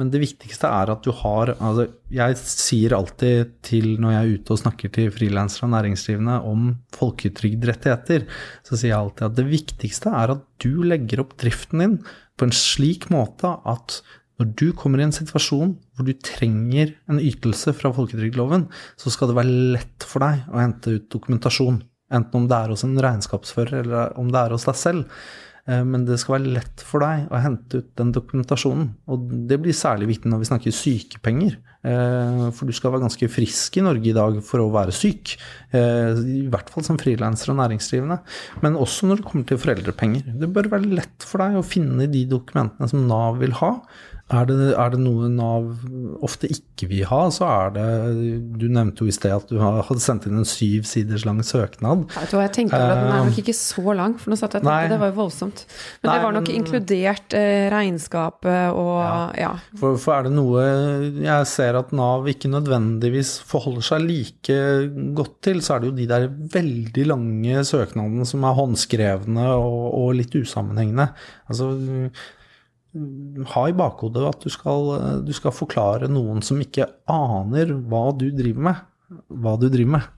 Men det viktigste er at du har altså Jeg sier alltid til når jeg er ute og snakker til frilansere og næringsdrivende om folketrygdrettigheter, så sier jeg alltid at det viktigste er at du legger opp driften din på en slik måte at når du kommer i en situasjon hvor du trenger en ytelse fra folketrygdloven, så skal det være lett for deg å hente ut dokumentasjon. Enten om det er hos en regnskapsfører eller om det er hos deg selv. Eh, Men det skal være lett for deg å hente ut den dokumentasjonen. Og det blir særlig viktig når vi snakker sykepenger. Eh, For du skal være ganske frisk i Norge i dag for å være syk. Eh, I hvert fall som frilanser og næringsdrivende. Men også når det kommer til foreldrepenger. Det bør være lett for deg å finne de dokumentene som Nav vil ha. Er det, er det noe Nav ofte ikke vil ha, så er det Du nevnte jo i sted at du hadde sendt inn en syv siders lang søknad. Jeg, tror jeg tenkte over at den er nok ikke så lang, for nå satt jeg og tenkte det var jo voldsomt. Men Nei, det var nok inkludert eh, regnskapet og ja. For, for er det noe jeg ser at Nav ikke nødvendigvis forholder seg like godt til, så er det jo de der veldig lange søknadene som er håndskrevne og, og litt usammenhengende. Altså ha i bakhodet at du skal, du skal forklare noen som ikke aner hva du driver med, hva du driver med.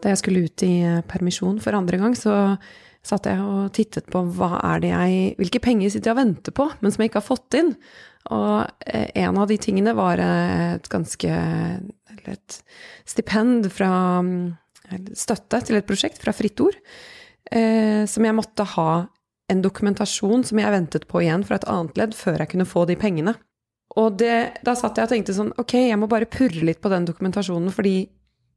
Da jeg skulle ut i eh, permisjon for andre gang, så satt jeg og tittet på hva er det jeg, hvilke penger sitter jeg og venter på, men som jeg ikke har fått inn. Og eh, en av de tingene var eh, et ganske Eller et stipend fra mm, Støtte til et prosjekt fra Fritt Ord, eh, som jeg måtte ha en dokumentasjon som jeg ventet på igjen fra et annet ledd, før jeg kunne få de pengene. Og det, da satt jeg og tenkte sånn, ok, jeg må bare purre litt på den dokumentasjonen, fordi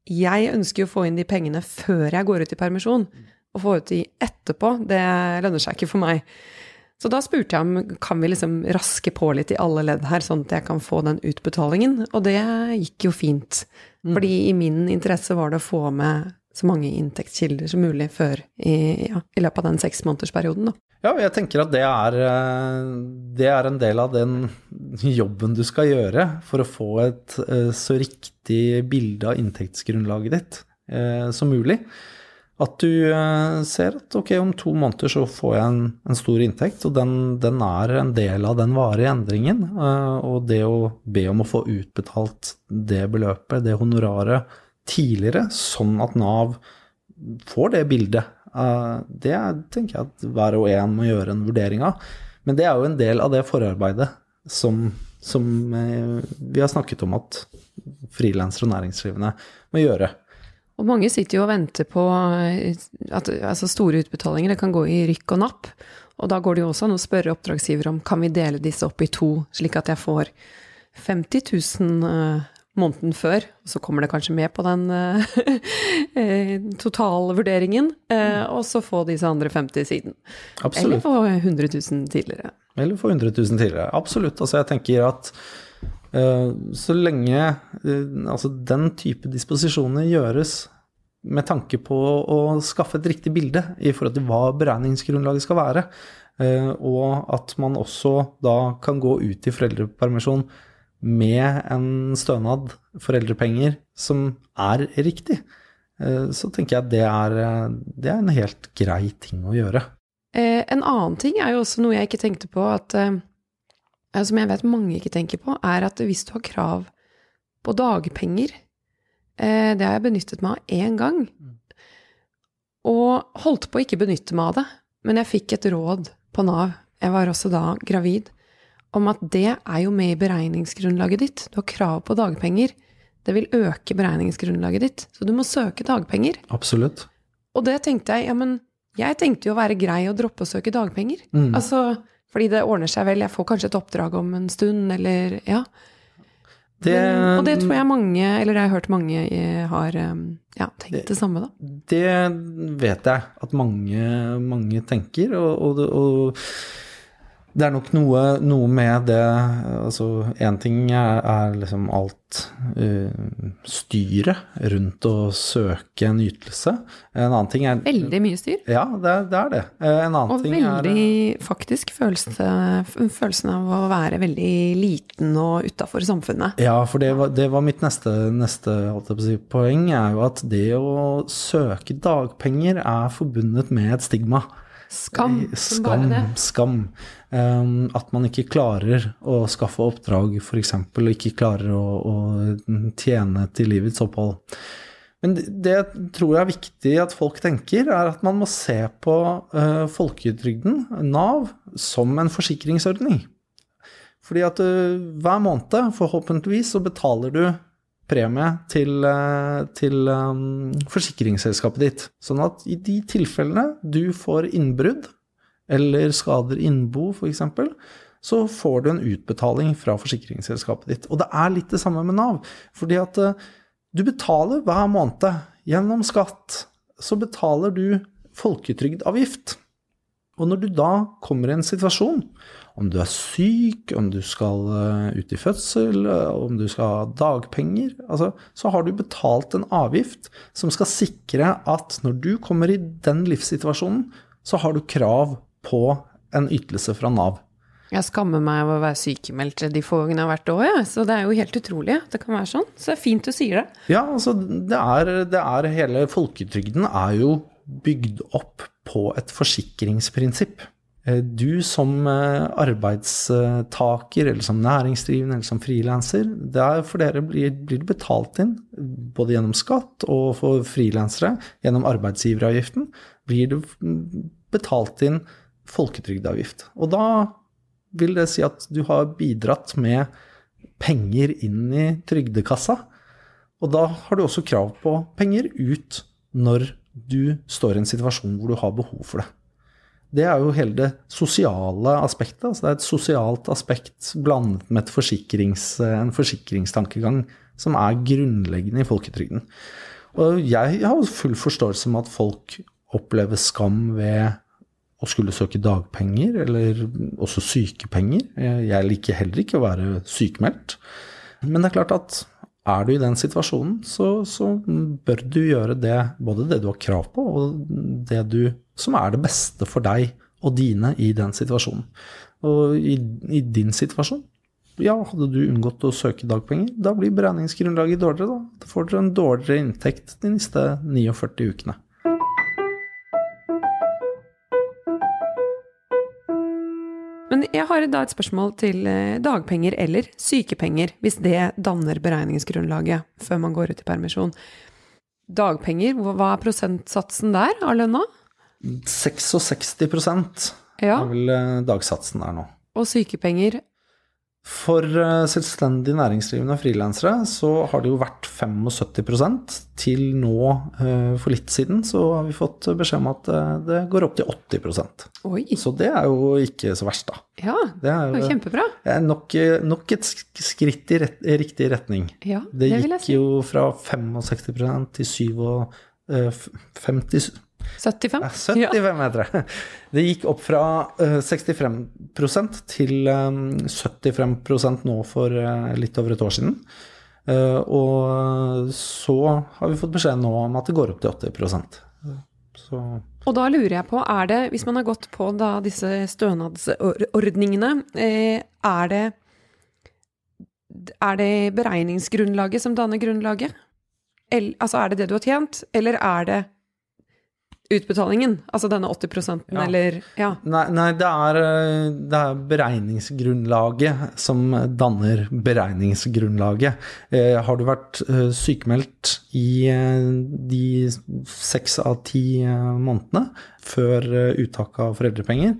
jeg ønsker jo å få inn de pengene før jeg går ut i permisjon. Å få ut de etterpå, det lønner seg ikke for meg. Så da spurte jeg om kan vi liksom raske på litt i alle ledd her, sånn at jeg kan få den utbetalingen. Og det gikk jo fint. Fordi i min interesse var det å få med så mange inntektskilder som mulig før i, ja, i løpet av den seksmånedersperioden. Ja, jeg tenker at det er, eh, det er en del av den jobben du skal gjøre for å få et eh, så riktig bilde av inntektsgrunnlaget ditt eh, som mulig. At du eh, ser at ok, om to måneder så får jeg en, en stor inntekt, og den, den er en del av den varige endringen. eh, Og det å be om å få utbetalt det beløpet, det honoraret, tidligere, sånn at Nav får det bildet Eh, Det tenker jeg at hver og en må gjøre en vurdering av. Men det er jo en del av det forarbeidet som, som vi har snakket om at frilansere og næringsdrivende må gjøre. Og mange sitter jo og venter på eh, at altså store utbetalinger. Det kan gå i rykk og napp. Og da går det jo også an å spørre oppdragsgiver om kan vi dele disse opp i to, slik at jeg får 50 000 eh, måneden før, og så kommer det kanskje med på den eh, *laughs* totalvurderingen, eh, og så få disse andre 50 siden. Absolutt. Eller få 100 000 tidligere. Eller få 100 000 tidligere. Absolutt. Altså jeg tenker at så lenge eh, altså den type disposisjoner gjøres med tanke på å skaffe et riktig bilde i forhold til hva beregningsgrunnlaget skal være, eh, og at man også da kan gå ut i foreldrepermisjon med en stønad, foreldrepenger, som er riktig, eh, så tenker jeg det eh, det er en helt grei ting å gjøre. Eh, en annen ting er jo også noe jeg ikke tenkte på, at, eh, eh, som jeg vet mange ikke tenker på, er at hvis du har krav på dagpenger eh, Det har jeg benyttet meg av én gang. Og holdt på å ikke benytte meg av det, men jeg fikk et råd på Nav, jeg var også da gravid, om at det er jo med i beregningsgrunnlaget ditt. Du har krav på dagpenger. Det vil øke beregningsgrunnlaget ditt, så du må søke dagpenger. Absolutt. Og det tenkte jeg, ja, men jeg tenkte jo å være grei og droppe å søke dagpenger. Mm. Altså, fordi det ordner seg vel, jeg får kanskje et oppdrag om en stund, eller ja. Det, Men, og det tror jeg mange, eller jeg har hørt mange eh, har um, ja, tenkt det samme, da. Det vet jeg at mange, mange tenker, og, og, og det er nok noe, noe med det Altså, én ting er, er liksom alt uh, styret rundt å søke en ytelse. En annen ting er Veldig mye styr. Ja, det det. Er det. Eh, En annen Og ting veldig, er faktisk, følelse, følelsen av å være veldig liten og utafor samfunnet. Ja, for det var, det var mitt neste, neste si, poeng, er jo at det å søke dagpenger er forbundet med et stigma. Skam. Skam. skam. Um, at man ikke klarer å skaffe oppdrag, f.eks., og ikke klarer å, å tjene til livets opphold. Men det, jeg tror jeg er viktig at folk tenker, er at man må se på uh, folketrygden, Nav, som en forsikringsordning. Fordi at uh, hver måned, forhåpentligvis, så betaler du premie til, eh, til um, forsikringsselskapet ditt. Sånn at i de tilfellene du får innbrudd, eller skader innbo f.eks., så får du en utbetaling fra forsikringsselskapet ditt. Og det er litt det samme med Nav. Fordi at eh, du betaler hver måned gjennom skatt, så betaler du folketrygdavgift. Og når du da kommer i en situasjon, om du er syk, om du skal eh, ut i fødsel, eh, om du skal ha dagpenger, altså, så har du betalt en avgift som skal sikre at når du kommer i den livssituasjonen, så har du krav på en ytelse fra Nav. Jeg skammer meg over å være sykemeldt de få gangene jeg har vært det òg, ja. Så det er jo helt utrolig at det kan være sånn. Så det er fint du sier det. Ja, altså det er, det er hele folketrygden er jo bygd opp på et forsikringsprinsipp. Eh, Du som eh, arbeidstaker, eller som næringsdrivende, eller som frilanser, der for dere blir, blir betalt inn, både gjennom skatt og for frilansere, gjennom arbeidsgiveravgiften, blir det betalt inn folketrygdavgift. Og da vil det si at du har bidratt med penger inn i trygdekassa, og da har du også krav på penger ut når du står i en situasjon hvor du har behov for det. Det er jo hele det sosiale aspektet. altså Det er et sosialt aspekt blandet med forsikrings, en forsikringstankegang som er grunnleggende i folketrygden. Og jeg har full forståelse med at folk opplever skam ved å skulle søke dagpenger, eller også sykepenger. Jeg liker heller ikke å være sykemeldt. Men det er klart at er du i den situasjonen, så, så bør du gjøre det, både det du har krav på, og det du, som er det beste for deg og dine i den situasjonen. Og i, i din situasjon, ja, hadde du unngått å søke dagpenger, da blir beregningsgrunnlaget dårligere, da. Da får dere en dårligere inntekt de neste 49 ukene. Men jeg har da et spørsmål til eh, dagpenger eller sykepenger, hvis det danner beregningsgrunnlaget før man går ut i permisjon. Dagpenger, hva er prosentsatsen der av lønna? 66 Ja, er vel eh, dagsatsen der nå. og sykepenger For eh, selvstendig næringsdrivende og frilansere så har det jo vært 75 til nå eh, for litt siden så har vi fått beskjed om at eh, det går opp til 80% Oi! Så det er jo ikke så verst, da. Ja, Det er jo kjempebra. nok, nok et skritt i, rett, i riktig retning. Ja, Det det gikk si. jo fra 65 til 57 75? 75 heter det. Det gikk opp fra eh, 65 til eh, 75 nå for eh, litt over et år siden. Eh, og så har vi fått beskjed nå om at det går opp til 80 Så Og da lurer jeg på, er det, hvis man har gått på da disse stønadsordningene, eh, er det er det beregningsgrunnlaget som danner grunnlaget? Altså er det det du har tjent, eller er det utbetalingen? Altså denne 80 Ja. eller Ja. Nei, nei det, er, eh, det er beregningsgrunnlaget som danner beregningsgrunnlaget. Eh, har du vært eh, sykemeldt i eh, de seks av ti eh, månedene før eh, uttak av foreldrepenger,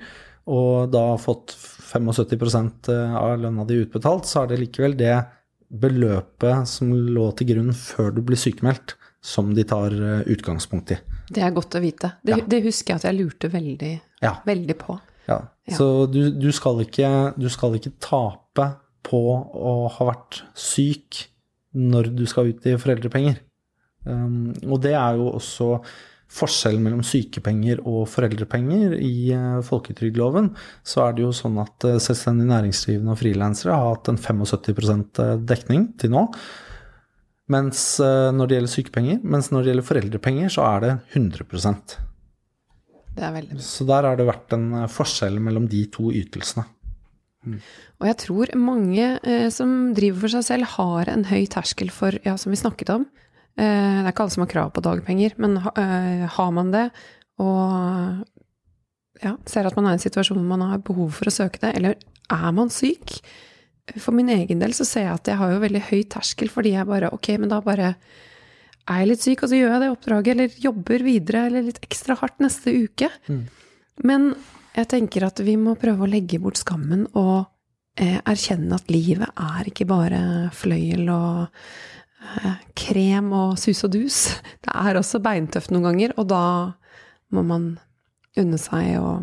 og da fått 75% av lønna di utbetalt, så er det likevel det beløpet som lå til grunn før du blir sykemeldt, som de tar utgangspunkt i. Det er godt å vite. Det, Ja. det husker jeg at jeg lurte veldig, Ja. veldig på. Ja, så du, du, skal ikke, du skal ikke tape på å ha vært syk når du skal ut i foreldrepenger. Um, og det er jo også forskjellen mellom sykepenger og foreldrepenger. I uh, folketrygdloven så er det jo sånn at uh, selvstendig næringsdrivende og frilansere har hatt en 75% dekning til nå. Mens uh, når det gjelder sykepenger, mens når det gjelder foreldrepenger, så er det 100 Det er veldig bra. så der har det vært en eh, forskjell mellom de to ytelsene. Og jeg tror mange eh, som driver for seg selv, har en høy terskel for, ja, som vi snakket om eh, Det er ikke alle som har krav på dagpenger, men ha, eh, har man det, og ja, ser at man er i en situasjon hvor man har behov for å søke det, eller er man syk? For min egen del så ser jeg at jeg har jo veldig høy terskel, fordi jeg bare Ok, men da bare er jeg litt syk, og så gjør jeg det oppdraget, eller jobber videre, eller litt ekstra hardt neste uke. Men jeg tenker at vi må prøve å legge bort skammen og eh, erkjenne at livet er ikke bare fløyel og eh, krem og sus og dus. Det er også beintøft noen ganger, og da må man unne seg å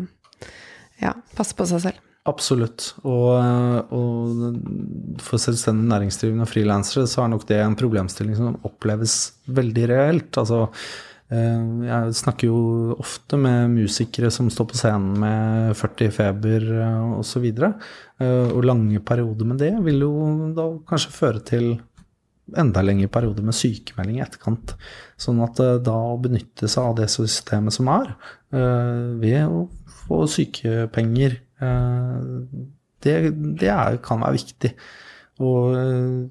ja, passe på seg selv. Absolutt. Og, og for selvstendig næringsdrivende og frilansere så er nok det en problemstilling som oppleves veldig reelt. Altså, eh, jeg snakker jo ofte med musikere som står på scenen med 40 i feber osv. Og lange perioder med det vil jo da kanskje føre til enda lengre perioder med sykemelding i etterkant. Sånn at eh, da å benytte seg av det systemet som er, eh, ved å få sykepenger, eh, det, det er, kan være viktig. Og eh,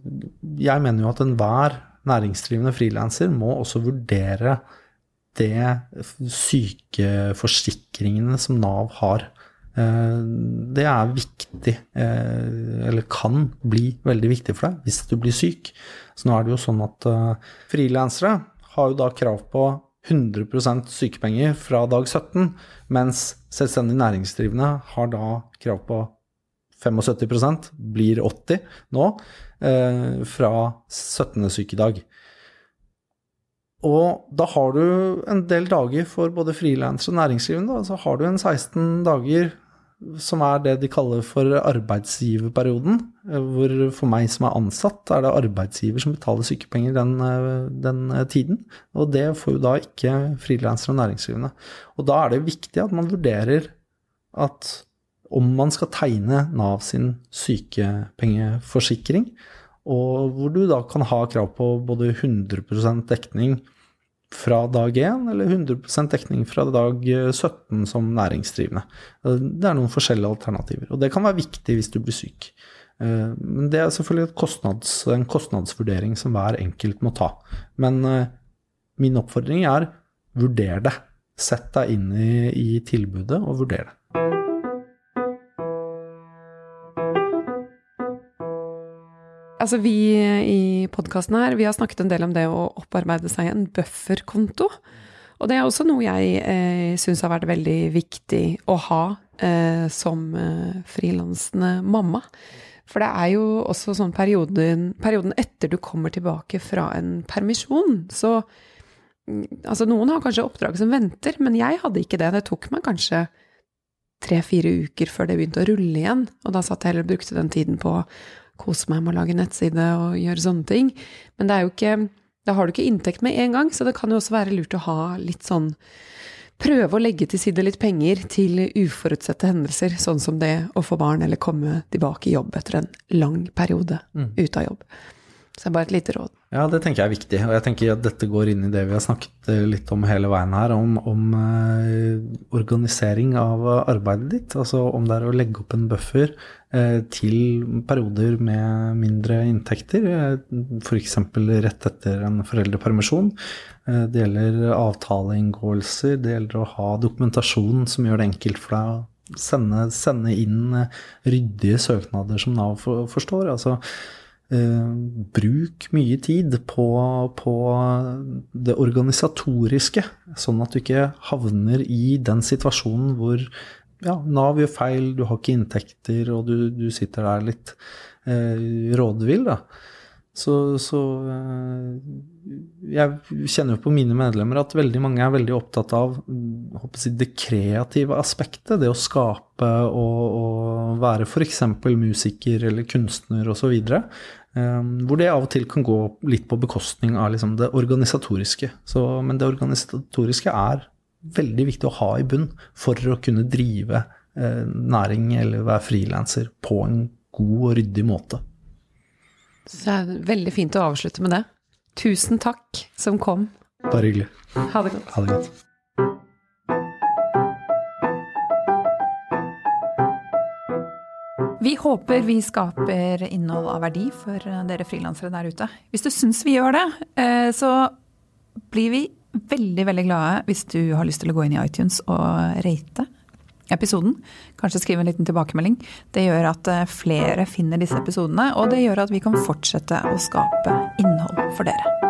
jeg mener jo at enhver næringsdrivende frilanser må også vurdere det sykeforsikringene som Nav har. Eh, Det er viktig, eh, eller kan bli veldig viktig for deg hvis du blir syk. Så nå er det jo sånn at eh, frilansere har jo da krav på 100% sykepenger fra dag 17, mens selvstendig næringsdrivende har da krav på 75% blir 80 nå, eh, fra 17. sykedag. Og da har du en del dager for både frilansere og næringsdrivende. Så har du en 16 dager som er det de kaller for arbeidsgiverperioden. eh, Hvor for meg som er ansatt, er det arbeidsgiver som betaler sykepenger den, eh, den eh, tiden. Og det får jo da ikke frilansere og næringsdrivende. Og da er det viktig at man vurderer at om man skal tegne Nav sin sykepengeforsikring, og hvor du da kan ha krav på både 100% dekning fra dag 1 eller 100% dekning fra dag 17 som næringsdrivende. Det er noen forskjellige alternativer, og det kan være viktig hvis du blir syk. Eh, Men det er selvfølgelig kostnads, en kostnadsvurdering som hver enkelt må ta. Men eh, min oppfordring er vurder det. Sett deg inn i, i tilbudet og vurder det. Altså vi i podkasten her, vi har snakket en del om det å opparbeide seg en bufferkonto. Og det er også noe jeg eh, syns har vært veldig viktig å ha eh, som eh, frilansende mamma. For det er jo også sånn perioden, perioden etter du kommer tilbake fra en permisjon, så mm, Altså, noen har kanskje oppdrag som venter, men jeg hadde ikke det. Det tok meg kanskje tre-fire uker før det begynte å rulle igjen, og da satt jeg heller og brukte den tiden på kose meg med å lage nettside og gjøre sånne ting. Men det er jo ikke Da har du ikke inntekt med en gang, så det kan jo også være lurt å ha litt sånn Prøve å legge til side litt penger til uforutsette hendelser, sånn som det å få barn eller komme tilbake i jobb etter en lang periode Mm. ute av jobb. Så det er bare et lite råd. Ja, det tenker jeg er viktig. Og jeg tenker at dette går inn i det vi har snakket eh, litt om hele veien her, om, om eh, organisering av arbeidet ditt. Altså om det er å legge opp en buffer eh, til perioder med mindre inntekter, eh, f.eks. rett etter en foreldrepermisjon. Eh, det gjelder avtaleinngåelser, det gjelder å ha dokumentasjon som gjør det enkelt for deg å sende, sende inn eh, ryddige søknader som Nav forstår. altså Eh, bruk mye tid på, på det organisatoriske, sånn at du ikke havner i den situasjonen hvor ja, Nav gjør feil, du har ikke inntekter, og du, du sitter der litt eh, rådvill, da. Så, så eh, jeg kjenner jo på mine medlemmer at veldig mange er veldig opptatt av mm, jeg, det kreative aspektet. Det å skape og, og være f.eks. musiker eller kunstner osv. Um, hvor det av og til kan gå litt på bekostning av liksom, det organisatoriske. Så, men det organisatoriske er veldig viktig å ha i bunn for å kunne drive eh, næring eller være frilanser på en god og ryddig måte. Så det er veldig fint å avslutte med det. Tusen takk som kom. Bare hyggelig. Ha det godt. Ha det godt. Vi håper vi skaper innhold av verdi for dere frilansere der ute. Hvis du syns vi gjør det, eh, så blir vi veldig veldig glade hvis du har lyst til å gå inn i iTunes og rate episoden. Kanskje skrive en liten tilbakemelding. Det gjør at eh, flere finner disse episodene, og det gjør at vi kan fortsette å skape innhold for dere.